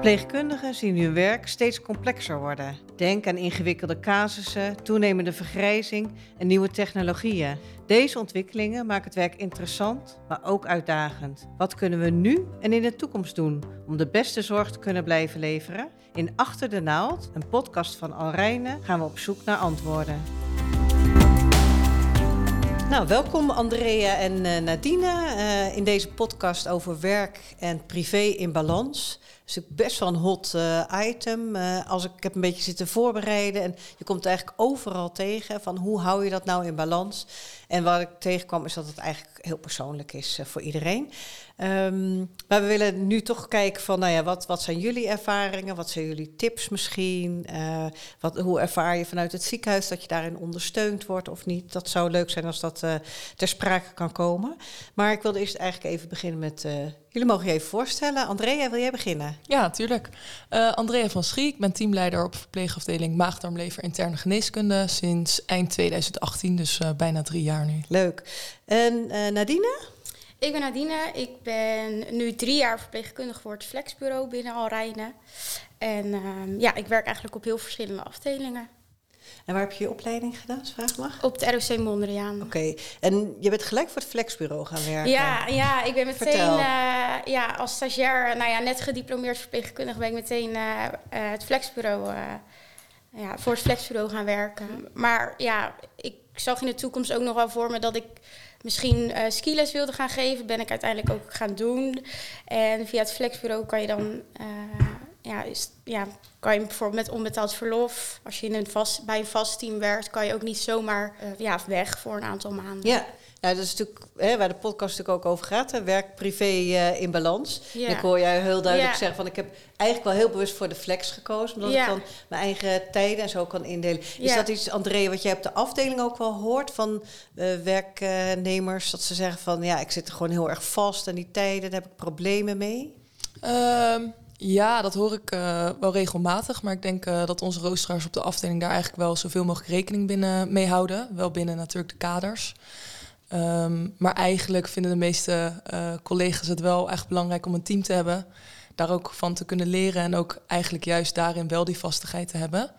Verpleegkundigen zien hun werk steeds complexer worden. Denk aan ingewikkelde casussen, toenemende vergrijzing en nieuwe technologieën. Deze ontwikkelingen maken het werk interessant, maar ook uitdagend. Wat kunnen we nu en in de toekomst doen om de beste zorg te kunnen blijven leveren? In Achter de Naald, een podcast van Alrijne, gaan we op zoek naar antwoorden. Nou, welkom Andrea en uh, Nadine uh, in deze podcast over werk en privé in balans is best wel een hot uh, item. Uh, als ik, heb een beetje zitten voorbereiden en je komt eigenlijk overal tegen van hoe hou je dat nou in balans. En wat ik tegenkwam is dat het eigenlijk heel persoonlijk is uh, voor iedereen. Um, maar we willen nu toch kijken van, nou ja, wat, wat zijn jullie ervaringen? Wat zijn jullie tips misschien? wat, hoe ervaar je vanuit het ziekenhuis dat je daarin ondersteund wordt of niet? Dat zou leuk zijn als dat ter sprake kan komen. Maar ik wilde eerst eigenlijk even beginnen met Jullie mogen je even voorstellen. Andrea, wil jij beginnen? Ja, natuurlijk. Uh, Andrea van Schie, ik ben teamleider op verpleegafdeling Maagdarmlever Interne Geneeskunde sinds eind 2018, dus uh, bijna drie jaar nu. Leuk. En uh, Nadine? Ik ben Nadine. Ik ben nu drie jaar verpleegkundige voor het Flexbureau binnen Alrijnen. En ehm, ja, ik werk eigenlijk op heel verschillende afdelingen. En waar heb je je opleiding gedaan, vraag mag? Op de ROC Mondriaan. Oké, en je bent gelijk voor het flexbureau gaan werken? Ja, ja ik ben meteen uh, ja, als stagiair, nou ja, net gediplomeerd verpleegkundige, ben ik meteen uh, uh, het flexbureau, ja, voor het flexbureau gaan werken. Maar ja, ik zag in de toekomst ook nog wel voor me dat ik misschien skiles wilde gaan geven. Ben ik uiteindelijk ook gaan doen. En via het flexbureau kan je dan ja, is, ja, kan je bijvoorbeeld met onbetaald verlof, als je in een vast, bij een vast team werkt, kan je ook niet zomaar uh, ja, weg voor een aantal maanden. Ja, nou, dat is natuurlijk hè, waar de podcast natuurlijk ook over gaat. Hè, werk privé uh, in balans. Ja. ik hoor jij heel duidelijk ja. zeggen van ik heb eigenlijk wel heel bewust voor de flex gekozen. Omdat ja. ik dan mijn eigen tijden en zo kan indelen. Is dat iets, André, wat jij op de afdeling ook wel hoort van uh, werknemers? Dat ze zeggen van ja, ik zit er gewoon heel erg vast en die tijden, daar heb ik problemen mee? Um. Ja, dat hoor ik uh, wel regelmatig. Maar ik denk uh, dat onze roosteraars op de afdeling daar eigenlijk wel zoveel mogelijk rekening binnen mee houden. Wel binnen natuurlijk de kaders. Um, maar eigenlijk vinden de meeste uh, collega's het wel echt belangrijk om een team te hebben. Daar ook van te kunnen leren en ook eigenlijk juist daarin wel die vastigheid te hebben.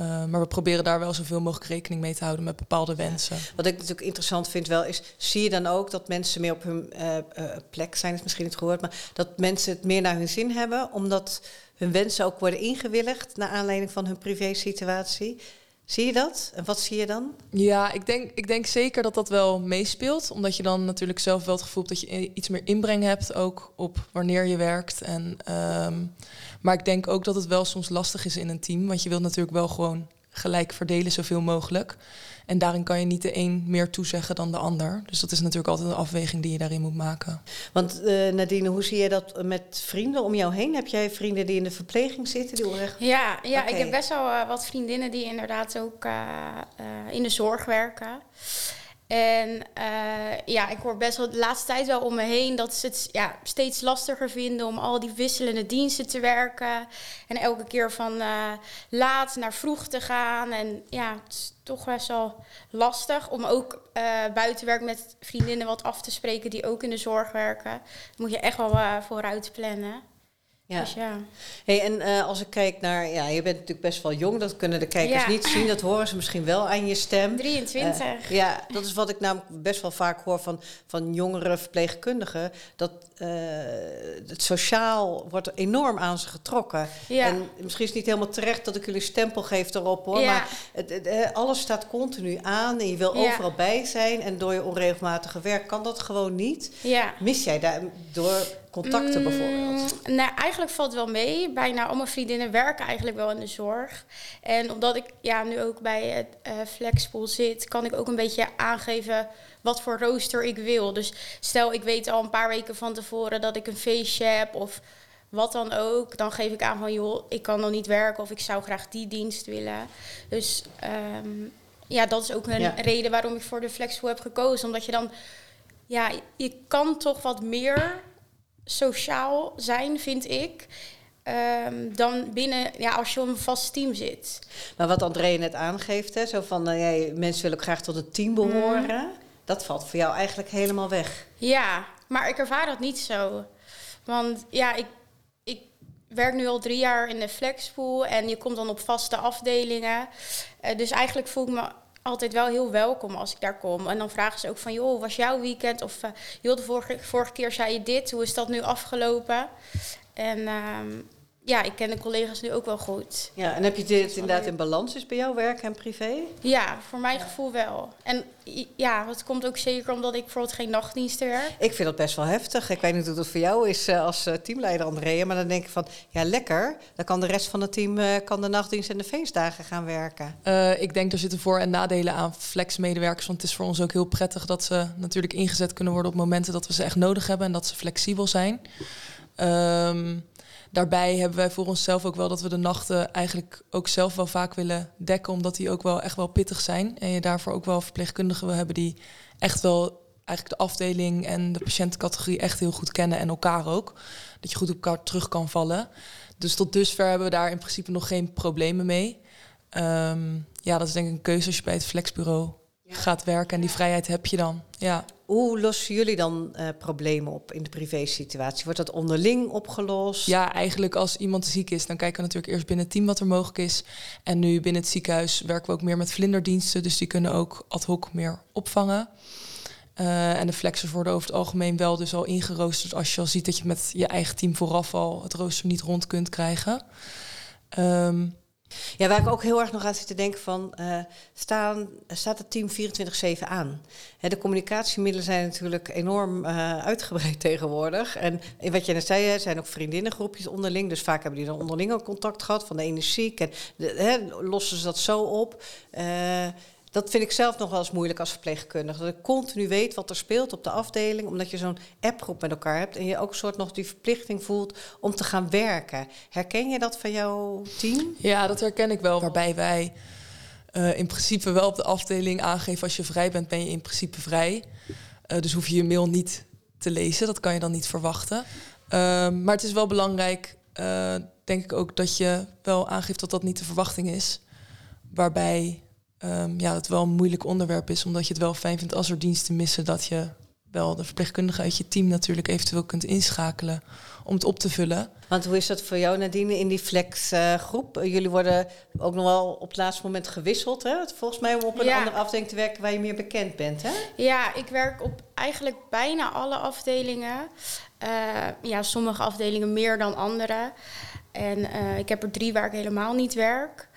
Uh, maar we proberen daar wel zoveel mogelijk rekening mee te houden met bepaalde wensen. Wat ik natuurlijk interessant vind wel is, zie je dan ook dat mensen meer op hun uh, uh, plek zijn, is misschien niet gehoord, maar dat mensen het meer naar hun zin hebben, omdat hun wensen ook worden ingewilligd naar aanleiding van hun privé situatie. Zie je dat? En wat zie je dan? Ja, ik denk, ik denk zeker dat dat wel meespeelt. Omdat je dan natuurlijk zelf wel het gevoel hebt dat je iets meer inbreng hebt. Ook op wanneer je werkt. En, um, maar ik denk ook dat het wel soms lastig is in een team. Want je wilt natuurlijk wel gewoon gelijk verdelen zoveel mogelijk. En daarin kan je niet de een meer toezeggen dan de ander. Dus dat is natuurlijk altijd een afweging die je daarin moet maken. Want uh, Nadine, hoe zie je dat met vrienden om jou heen? Heb jij vrienden die in de verpleging zitten? Die echt... Ja, ja okay. ik heb best wel uh, wat vriendinnen die inderdaad ook uh, in de zorg werken. En uh, ja, ik hoor best wel de laatste tijd wel om me heen dat ze het ja, steeds lastiger vinden om al die wisselende diensten te werken. En elke keer van uh, laat naar vroeg te gaan. En ja, het is toch best wel lastig om ook uh, buitenwerk met vriendinnen wat af te spreken die ook in de zorg werken. Moet je echt wel vooruit plannen. Ja. Dus ja. Hey, en uh, als ik kijk naar, ja, je bent natuurlijk best wel jong, dat kunnen de kijkers ja. niet zien, dat horen ze misschien wel aan je stem. 23. Uh, ja, dat is wat ik namelijk best wel vaak hoor van, van jongere verpleegkundigen, dat uh, het sociaal wordt enorm aan ze getrokken. Ja. En misschien is het niet helemaal terecht dat ik jullie stempel geef erop hoor, ja. maar het, het, alles staat continu aan en je wil overal bij zijn en door je onregelmatige werk kan dat gewoon niet. Ja. Mis jij daar door contacten bijvoorbeeld? Mm, nou, eigenlijk valt wel mee. Bijna al mijn vriendinnen werken eigenlijk wel in de zorg. En omdat ik ja, nu ook bij het uh, Flexpool zit, kan ik ook een beetje aangeven wat voor rooster ik wil. Dus stel, ik weet al een paar weken van tevoren dat ik een feestje heb of wat dan ook, dan geef ik aan van joh, ik kan nog niet werken of ik zou graag die dienst willen. Dus um, ja, dat is ook een ja. reden waarom ik voor de Flexpool heb gekozen. Omdat je dan, ja, je kan toch wat meer sociaal zijn, vind ik. Um, dan binnen, ja, als je op een vast team zit. Maar wat André net aangeeft, hè, zo van uh, mensen willen ook graag tot het team behoren. Mm. Dat valt voor jou eigenlijk helemaal weg. Ja, maar ik ervaar dat niet zo. Want ja, ik, ik werk nu al drie jaar in de flexpool en je komt dan op vaste afdelingen. Uh, dus eigenlijk voel ik me altijd wel heel welkom als ik daar kom. En dan vragen ze ook van, joh, was jouw weekend? Of, uh, joh, de vorige, vorige keer zei je dit, hoe is dat nu afgelopen? En uh, ja, ik ken de collega's nu ook wel goed. Ja, en heb je dit inderdaad in balans is bij jouw werk en privé? Ja, voor mijn gevoel wel. En ja, dat komt ook zeker omdat ik bijvoorbeeld geen nachtdiensten werk. Ik vind dat best wel heftig. Ik weet niet hoe dat voor jou is uh, als uh, teamleider Andrea, maar dan denk ik van, ja lekker. Dan kan de rest van het team uh, kan de nachtdienst en de feestdagen gaan werken. ik denk er zitten voor- en nadelen aan flexmedewerkers, want het is voor ons ook heel prettig dat ze natuurlijk ingezet kunnen worden op momenten dat we ze echt nodig hebben en dat ze flexibel zijn. Um, daarbij hebben wij voor onszelf ook wel dat we de nachten eigenlijk ook zelf wel vaak willen dekken, omdat die ook wel echt wel pittig zijn. En je daarvoor ook wel verpleegkundigen wil hebben die echt wel eigenlijk de afdeling en de patiëntencategorie echt heel goed kennen en elkaar ook. Dat je goed op elkaar terug kan vallen. Dus tot dusver hebben we daar in principe nog geen problemen mee. Um, ja, dat is denk ik een keuze als je bij het flexbureau gaat werken. En die vrijheid heb je dan. Ja. Hoe lossen jullie dan uh, problemen op in de privé-situatie? Wordt dat onderling opgelost? Ja, eigenlijk als iemand ziek is, dan kijken we natuurlijk eerst binnen het team wat er mogelijk is. En nu binnen het ziekenhuis werken we ook meer met vlinderdiensten. Dus die kunnen ook ad hoc meer opvangen. Uh, en de flexers worden over het algemeen wel dus al ingeroosterd als je al ziet dat je met je eigen team vooraf al het rooster niet rond kunt krijgen. Um, ja, waar ik ook heel erg nog aan zit te denken van, uh, staan, staat het team 24-7 aan? Hè, de communicatiemiddelen zijn natuurlijk enorm uh, uitgebreid tegenwoordig. En wat je net zei, er zijn ook vriendinnengroepjes onderling. Dus vaak hebben die dan onderling ook contact gehad van de ene ziek. En hè, lossen ze dat zo op. Uh, dat vind ik zelf nog wel eens moeilijk als verpleegkundige. Dat ik continu weet wat er speelt op de afdeling, omdat je zo'n appgroep met elkaar hebt en je ook soort nog die verplichting voelt om te gaan werken. Herken je dat van jouw team? Ja, dat herken ik wel. Waarbij wij uh, in principe wel op de afdeling aangeven als je vrij bent, ben je in principe vrij. Uh, dus hoef je je mail niet te lezen. Dat kan je dan niet verwachten. Uh, maar het is wel belangrijk, uh, denk ik ook, dat je wel aangeeft dat dat niet de verwachting is. Waarbij um, ja, het wel een moeilijk onderwerp is, omdat je het wel fijn vindt als er diensten missen, dat je wel de verpleegkundige uit je team natuurlijk eventueel kunt inschakelen om het op te vullen. Want hoe is dat voor jou, Nadine, in die flexgroep? Uh, Jullie worden ook nog wel op het laatste moment gewisseld, hè? Volgens mij om op een ja. andere afdeling te werken waar je meer bekend bent, hè? Ja, ik werk op eigenlijk bijna alle afdelingen. Uh, ja, sommige afdelingen meer dan andere. En uh, ik heb er drie waar ik helemaal niet werk.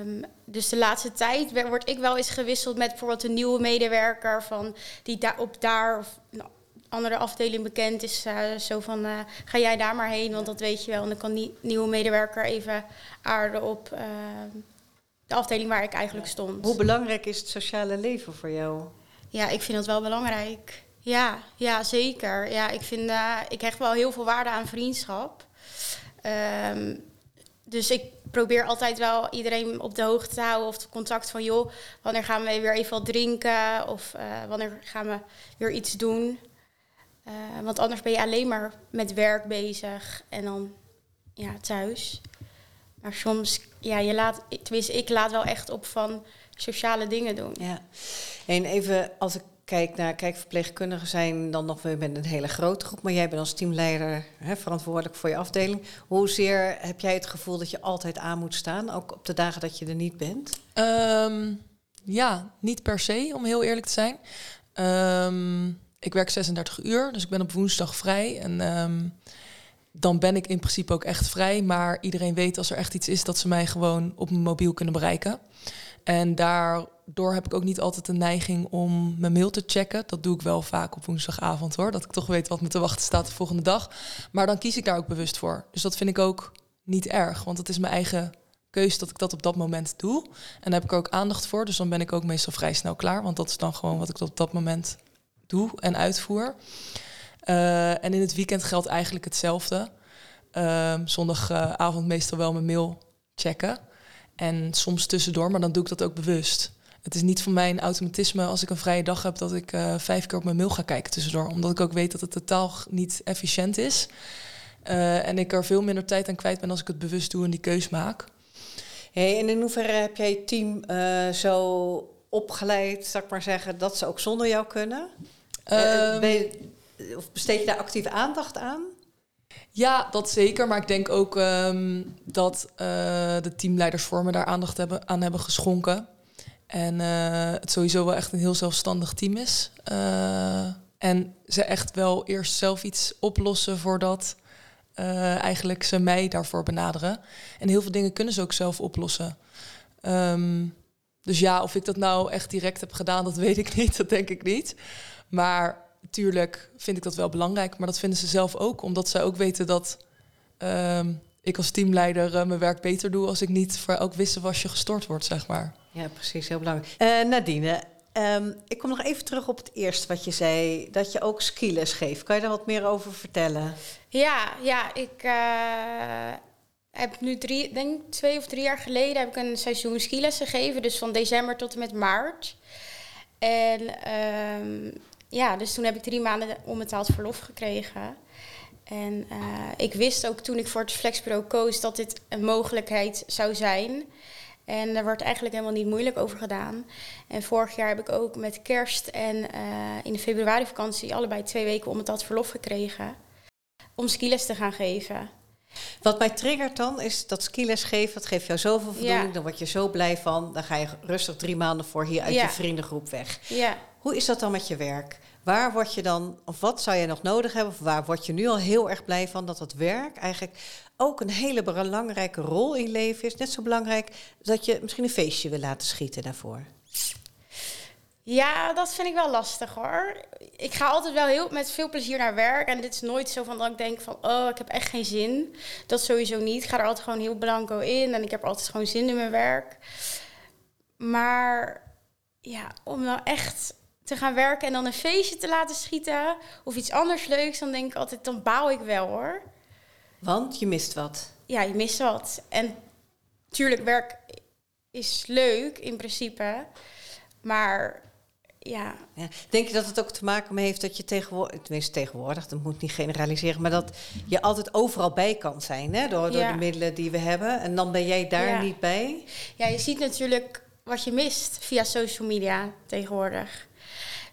Um, dus de laatste tijd word ik wel eens gewisseld met bijvoorbeeld een nieuwe medewerker van die daar op daar of een andere afdeling bekend is. Uh, zo van uh, ga jij daar maar heen, want dat weet je wel. En dan kan die nieuwe medewerker even aarden op uh, de afdeling waar ik eigenlijk stond. Hoe belangrijk is het sociale leven voor jou? Ja, ik vind dat wel belangrijk. Ja, ja zeker. Ja, ik, vind, ik hecht wel heel veel waarde aan vriendschap. Um, dus ik probeer altijd wel iedereen op de hoogte te houden of contact van joh, wanneer gaan we weer even wat drinken of uh, wanneer gaan we weer iets doen. Uh, want anders ben je alleen maar met werk bezig en dan ja, thuis. Maar soms, ja, je laat, tenminste, ik laat wel echt op van sociale dingen doen. Ja. En even als ik kijk naar, kijk, verpleegkundigen zijn dan nog weer met een hele grote groep, maar jij bent als teamleider hè, verantwoordelijk voor je afdeling. Hoezeer heb jij het gevoel dat je altijd aan moet staan, ook op de dagen dat je er niet bent? Um, ja, niet per se, om heel eerlijk te zijn. Um, ik werk 36 uur, dus ik ben op woensdag vrij. En um, dan ben ik in principe ook echt vrij. Maar iedereen weet als er echt iets is dat ze mij gewoon op mijn mobiel kunnen bereiken. En daardoor heb ik ook niet altijd de neiging om mijn mail te checken. Dat doe ik wel vaak op woensdagavond hoor. Dat ik toch weet wat me te wachten staat de volgende dag. Maar dan kies ik daar ook bewust voor. Dus dat vind ik ook niet erg. Want het is mijn eigen keuze dat ik dat op dat moment doe. En daar heb ik ook aandacht voor. Dus dan ben ik ook meestal vrij snel klaar. Want dat is dan gewoon wat ik op dat moment doe en uitvoer. Uh, en in het weekend geldt eigenlijk hetzelfde. Uh, zondagavond meestal wel mijn mail checken. En soms tussendoor, maar dan doe ik dat ook bewust. Het is niet van mij een automatisme als ik een vrije dag heb dat ik uh, vijf keer op mijn mail ga kijken tussendoor. Omdat ik ook weet dat het totaal niet efficiënt is. Uh, en ik er veel minder tijd aan kwijt ben als ik het bewust doe en die keus maak. Hey, en in hoeverre heb jij je team uh, zo opgeleid, zou ik maar zeggen, dat ze ook zonder jou kunnen? Um, je, of besteed je daar actieve aandacht aan? Ja, dat zeker. Maar ik denk ook ehm, dat uh, de teamleiders voor me daar aandacht hebben, aan hebben geschonken. En uh, het sowieso wel echt een heel zelfstandig team is. Uh, en ze echt wel eerst zelf iets oplossen voordat eigenlijk ze mij daarvoor benaderen. En heel veel dingen kunnen ze ook zelf oplossen. Um, dus ja, of ik dat nou echt direct heb gedaan, dat weet ik niet. Dat denk ik niet. Maar natuurlijk vind ik dat wel belangrijk. Maar dat vinden ze zelf ook, omdat zij ook weten dat uh, ik als teamleider uh, mijn werk beter doe als ik niet voor elk wisselwasje gestort word, zeg maar. Ja, precies, heel belangrijk. Uh, Nadine, um, ik kom nog even terug op het eerste wat je zei, dat je ook skiles geeft. Kan je daar wat meer over vertellen? Ja, ja, ik uh, heb nu drie, denk twee of drie jaar geleden heb ik een seizoen skiles gegeven, dus van december tot en met maart. En um, ja, dus toen heb ik drie maanden onbetaald verlof gekregen. En uh, ik wist ook toen ik voor het flexbureau koos dat dit een mogelijkheid zou zijn. En daar wordt eigenlijk helemaal niet moeilijk over gedaan. En vorig jaar heb ik ook met kerst en uh, in de februari vakantie allebei twee weken onbetaald verlof gekregen. Om skiles te gaan geven. Wat mij triggert dan is dat skiles geven, dat geeft jou zoveel voldoening. Ja. Dan word je zo blij van. Dan ga je rustig drie maanden voor hier uit Ja. je vriendengroep weg. Ja. Hoe is dat dan met je werk? Waar word je dan, of wat zou je nog nodig hebben, of waar word je nu al heel erg blij van dat dat werk eigenlijk ook een hele belangrijke rol in leven is? Net zo belangrijk dat je misschien een feestje wil laten schieten daarvoor. Ja, dat vind ik wel lastig hoor. Ik ga altijd wel heel met veel plezier naar werk. En dit is nooit zo van dat ik denk van, oh, ik heb echt geen zin. Dat sowieso niet. Ik ga er altijd gewoon heel blanco in. En ik heb altijd gewoon zin in mijn werk. Maar ja, om nou echt te gaan werken en dan een feestje te laten schieten... of iets anders leuks, dan denk ik altijd, dan baal ik wel hoor. Want je mist wat. Ja, je mist wat. En tuurlijk, werk is leuk in principe. Maar ja, Ja. Denk je dat het ook te maken heeft dat je tegenwoordig, tenminste tegenwoordig, dat moet niet generaliseren, maar dat je altijd overal bij kan zijn hè? Door, door Ja. de middelen die we hebben. En dan ben jij daar Ja. niet bij. Ja, je ziet natuurlijk wat je mist via social media tegenwoordig.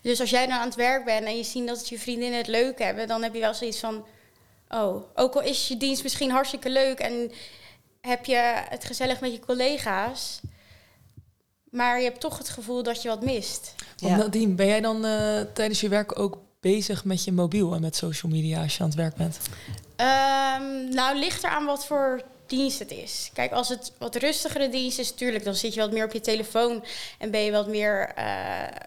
Dus als jij dan aan het werk bent en je ziet dat je vriendinnen het leuk hebben, dan heb je wel zoiets van: oh, ook al is je dienst misschien hartstikke leuk en heb je het gezellig met je collega's, maar je hebt toch het gevoel dat je wat mist. Ja. Nadine, ben jij dan eh, tijdens je werk ook bezig met je mobiel en met social media als je aan het werk bent? Ehm, nou, ligt eraan wat voor dienst het is. Kijk, als het wat rustigere dienst is, natuurlijk, dan zit je wat meer op je telefoon en ben je wat meer eh,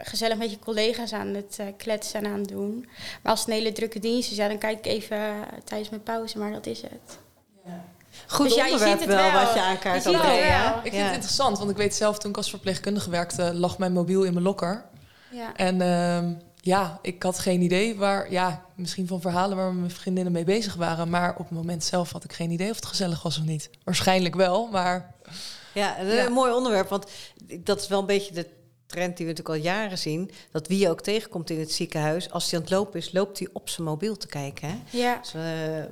gezellig met je collega's aan het eh, kletsen en aan het doen. Maar als het een hele drukke dienst is, ja, dan kijk ik even eh, tijdens mijn pauze, maar dat is het. Goed Dus ja, je onderwerp ziet het wel, wel. wat je aankaart. Je. Ik vind Ja. het interessant, want ik weet zelf toen ik als verpleegkundige werkte, lag mijn mobiel in mijn lokker. Ja. En ehm, ja, ik had geen idee waar, ja, misschien van verhalen waar mijn vriendinnen mee bezig waren. Maar op het moment zelf had ik geen idee of het gezellig was of niet. Waarschijnlijk wel, maar Ja, een, Ja. mooi onderwerp, want dat is wel een beetje de trend die we natuurlijk al jaren zien. Dat wie je ook tegenkomt in het ziekenhuis, als hij aan het lopen is, loopt hij op zijn mobiel te kijken. Hè? ja. Dus, eh,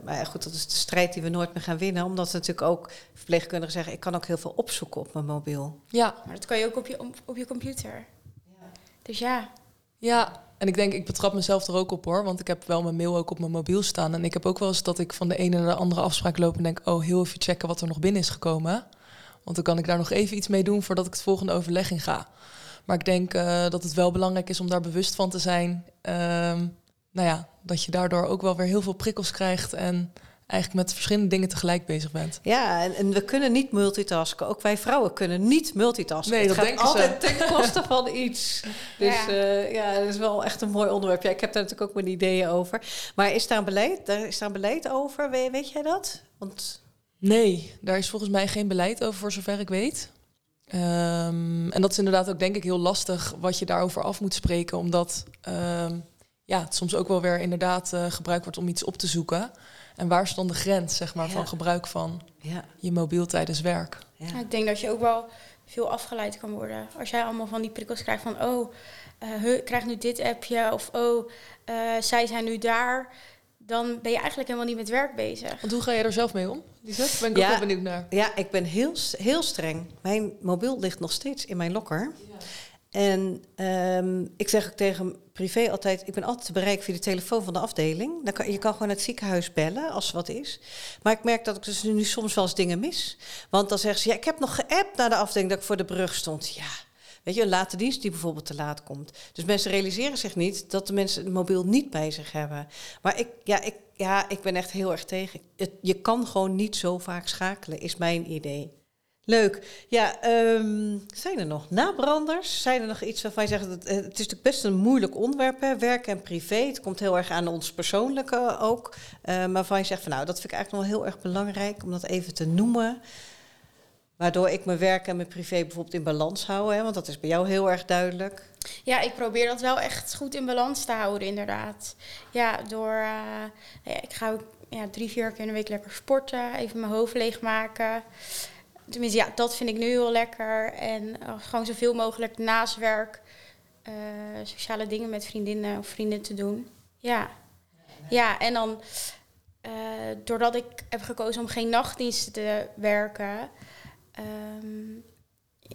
maar ja, goed, dat is de strijd die we nooit meer gaan winnen. Omdat natuurlijk ook verpleegkundigen zeggen... ik kan ook heel veel opzoeken op mijn mobiel. ja, Maar dat kan je ook op je, op, op je computer. Dus ja. Ja, en ik denk, ik betrap mezelf er ook op hoor. Want ik heb wel mijn mail ook op mijn mobiel staan. En ik heb ook wel eens dat ik van de ene naar de andere afspraak loop en denk, oh, heel even checken wat er nog binnen is gekomen. Want dan kan ik daar nog even iets mee doen voordat ik het volgende overleg in ga. Maar ik denk eh, dat het wel belangrijk is om daar bewust van te zijn. Ehm, nou ja, dat je daardoor ook wel weer heel veel prikkels krijgt en eigenlijk met verschillende dingen tegelijk bezig bent. Ja, en, en we kunnen niet multitasken. Ook wij vrouwen kunnen niet multitasken. Nee, het dat gaat denken ze. altijd ten koste van iets. Dus Ja. ja. ja, dat is wel echt een mooi onderwerp. Ja, ik heb daar natuurlijk ook mijn ideeën over. Maar is daar een beleid, daar is daar een beleid over? Weet, weet jij dat? Want Nee, daar is volgens mij geen beleid over, voor zover ik weet. Ehm, en dat is inderdaad ook, denk ik, heel lastig wat je daarover af moet spreken, omdat ehm, ja, het soms ook wel weer inderdaad eh, gebruikt wordt om iets op te zoeken. En waar dan de grens, zeg maar, Ja. van gebruik van ja, je mobiel tijdens werk? ja. Ja, ik denk dat je ook wel veel afgeleid kan worden. Als jij allemaal van die prikkels krijgt van... oh, eh, ik krijg nu dit appje of oh, eh, zij zijn nu daar... dan ben je eigenlijk helemaal niet met werk bezig. Want hoe ga je er zelf mee om? Lisette? Ben ik Ja. ook wel benieuwd naar. Ja, ik ben heel, heel streng. Mijn mobiel ligt nog steeds in mijn lokker. En ehm, ik zeg ook tegen privé altijd, ik ben altijd te via de telefoon van de afdeling. Dan kan, je kan gewoon het ziekenhuis bellen als er wat is. Maar ik merk dat ik dus nu soms wel eens dingen mis. Want dan zeggen ze, ja, ik heb nog geappt naar de afdeling dat ik voor de brug stond. Ja, weet je, een late dienst die bijvoorbeeld te laat komt. Dus mensen realiseren zich niet dat de mensen het mobiel niet bij zich hebben. Maar ik, ja, ik, ja, ik ben echt heel erg tegen. Je kan gewoon niet zo vaak schakelen, is mijn idee. Leuk. Ja, ehm, zijn er nog nabranders? Zijn er nog iets waarvan je zegt... Dat, het is natuurlijk best een moeilijk onderwerp, hè? werk en privé. Het komt heel erg aan ons persoonlijke ook. Uh, maar waarvan je zegt van nou, dat vind ik eigenlijk wel heel erg belangrijk... om dat even te noemen. Waardoor ik mijn werk en mijn privé bijvoorbeeld in balans hou. Hè? Want dat is bij jou heel erg duidelijk. Ja, ik probeer dat wel echt goed in balans te houden, inderdaad. Ja, door... Uh, ja, ik ga ja, drie, vier keer in de week lekker sporten. Even mijn hoofd leegmaken tenminste, ja, dat vind ik nu heel lekker. En uh, gewoon zoveel mogelijk naast werk uh, sociale dingen met vriendinnen of vrienden te doen. Ja, ja en dan uh, doordat ik heb gekozen om geen nachtdiensten te werken, um,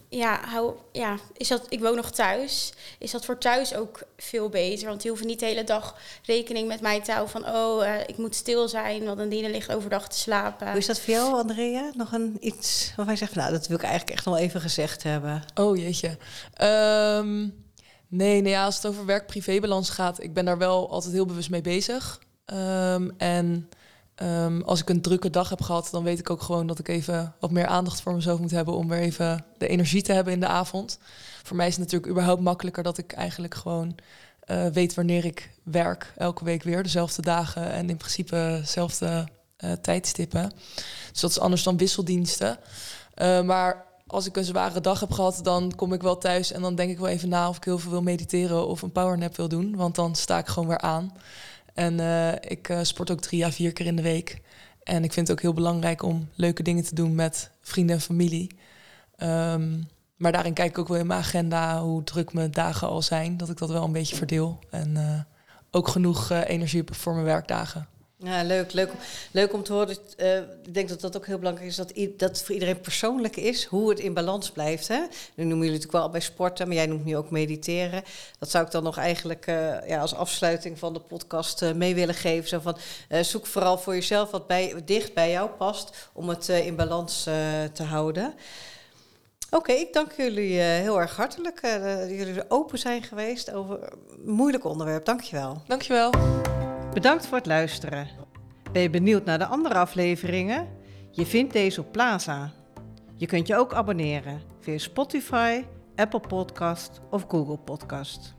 ja, hou, ja, is dat, ik woon nog thuis. Is dat voor thuis ook veel beter? Want die hoeven niet de hele dag rekening met mij te houden van... oh, uh, ik moet stil zijn, want een diene ligt overdag te slapen. Hoe is dat voor jou, Andrea? Nog een iets waarvan je zegt... nou, dat wil ik eigenlijk echt nog even gezegd hebben. Oh, jeetje. Um, nee, nee ja, als het over werk-privébalans gaat... ik ben daar wel altijd heel bewust mee bezig. Um, en Um, als ik een drukke dag heb gehad, dan weet ik ook gewoon dat ik even wat meer aandacht voor mezelf moet hebben om weer even de energie te hebben in de avond. Voor mij is het natuurlijk überhaupt makkelijker dat ik eigenlijk gewoon uh, weet wanneer ik werk, elke week weer, dezelfde dagen en in principe dezelfde uh, tijdstippen. Dus dat is anders dan wisseldiensten. Uh, maar als ik een zware dag heb gehad, dan kom ik wel thuis en dan denk ik wel even na of ik heel veel wil mediteren of een powernap wil doen, want dan sta ik gewoon weer aan. En uh, ik uh, sport ook drie à vier keer in de week. En ik vind het ook heel belangrijk om leuke dingen te doen met vrienden en familie. Um, maar daarin kijk ik ook wel in mijn agenda hoe druk mijn dagen al zijn. Dat ik dat wel een beetje verdeel. En uh, ook genoeg energie heb voor mijn werkdagen. Ja, leuk, leuk, leuk om te horen. Uh, ik denk dat dat ook heel belangrijk is, dat, dat voor iedereen persoonlijk is hoe het in balans blijft. Hè? Nu noemen jullie natuurlijk wel bij sporten, maar jij noemt nu ook mediteren. Dat zou ik dan nog eigenlijk uh, ja, als afsluiting van de podcast uh, mee willen geven. Zo van, zoek vooral voor jezelf wat bij, dicht bij jou past om het in balans te houden. Oké, ik dank jullie heel erg hartelijk dat jullie open zijn geweest over een moeilijk onderwerp. Dankjewel. Dankjewel. Bedankt voor het luisteren. Ben je benieuwd naar de andere afleveringen? Je vindt deze op Plaza. Je kunt je ook abonneren via Spotify, Apple Podcast of Google Podcast.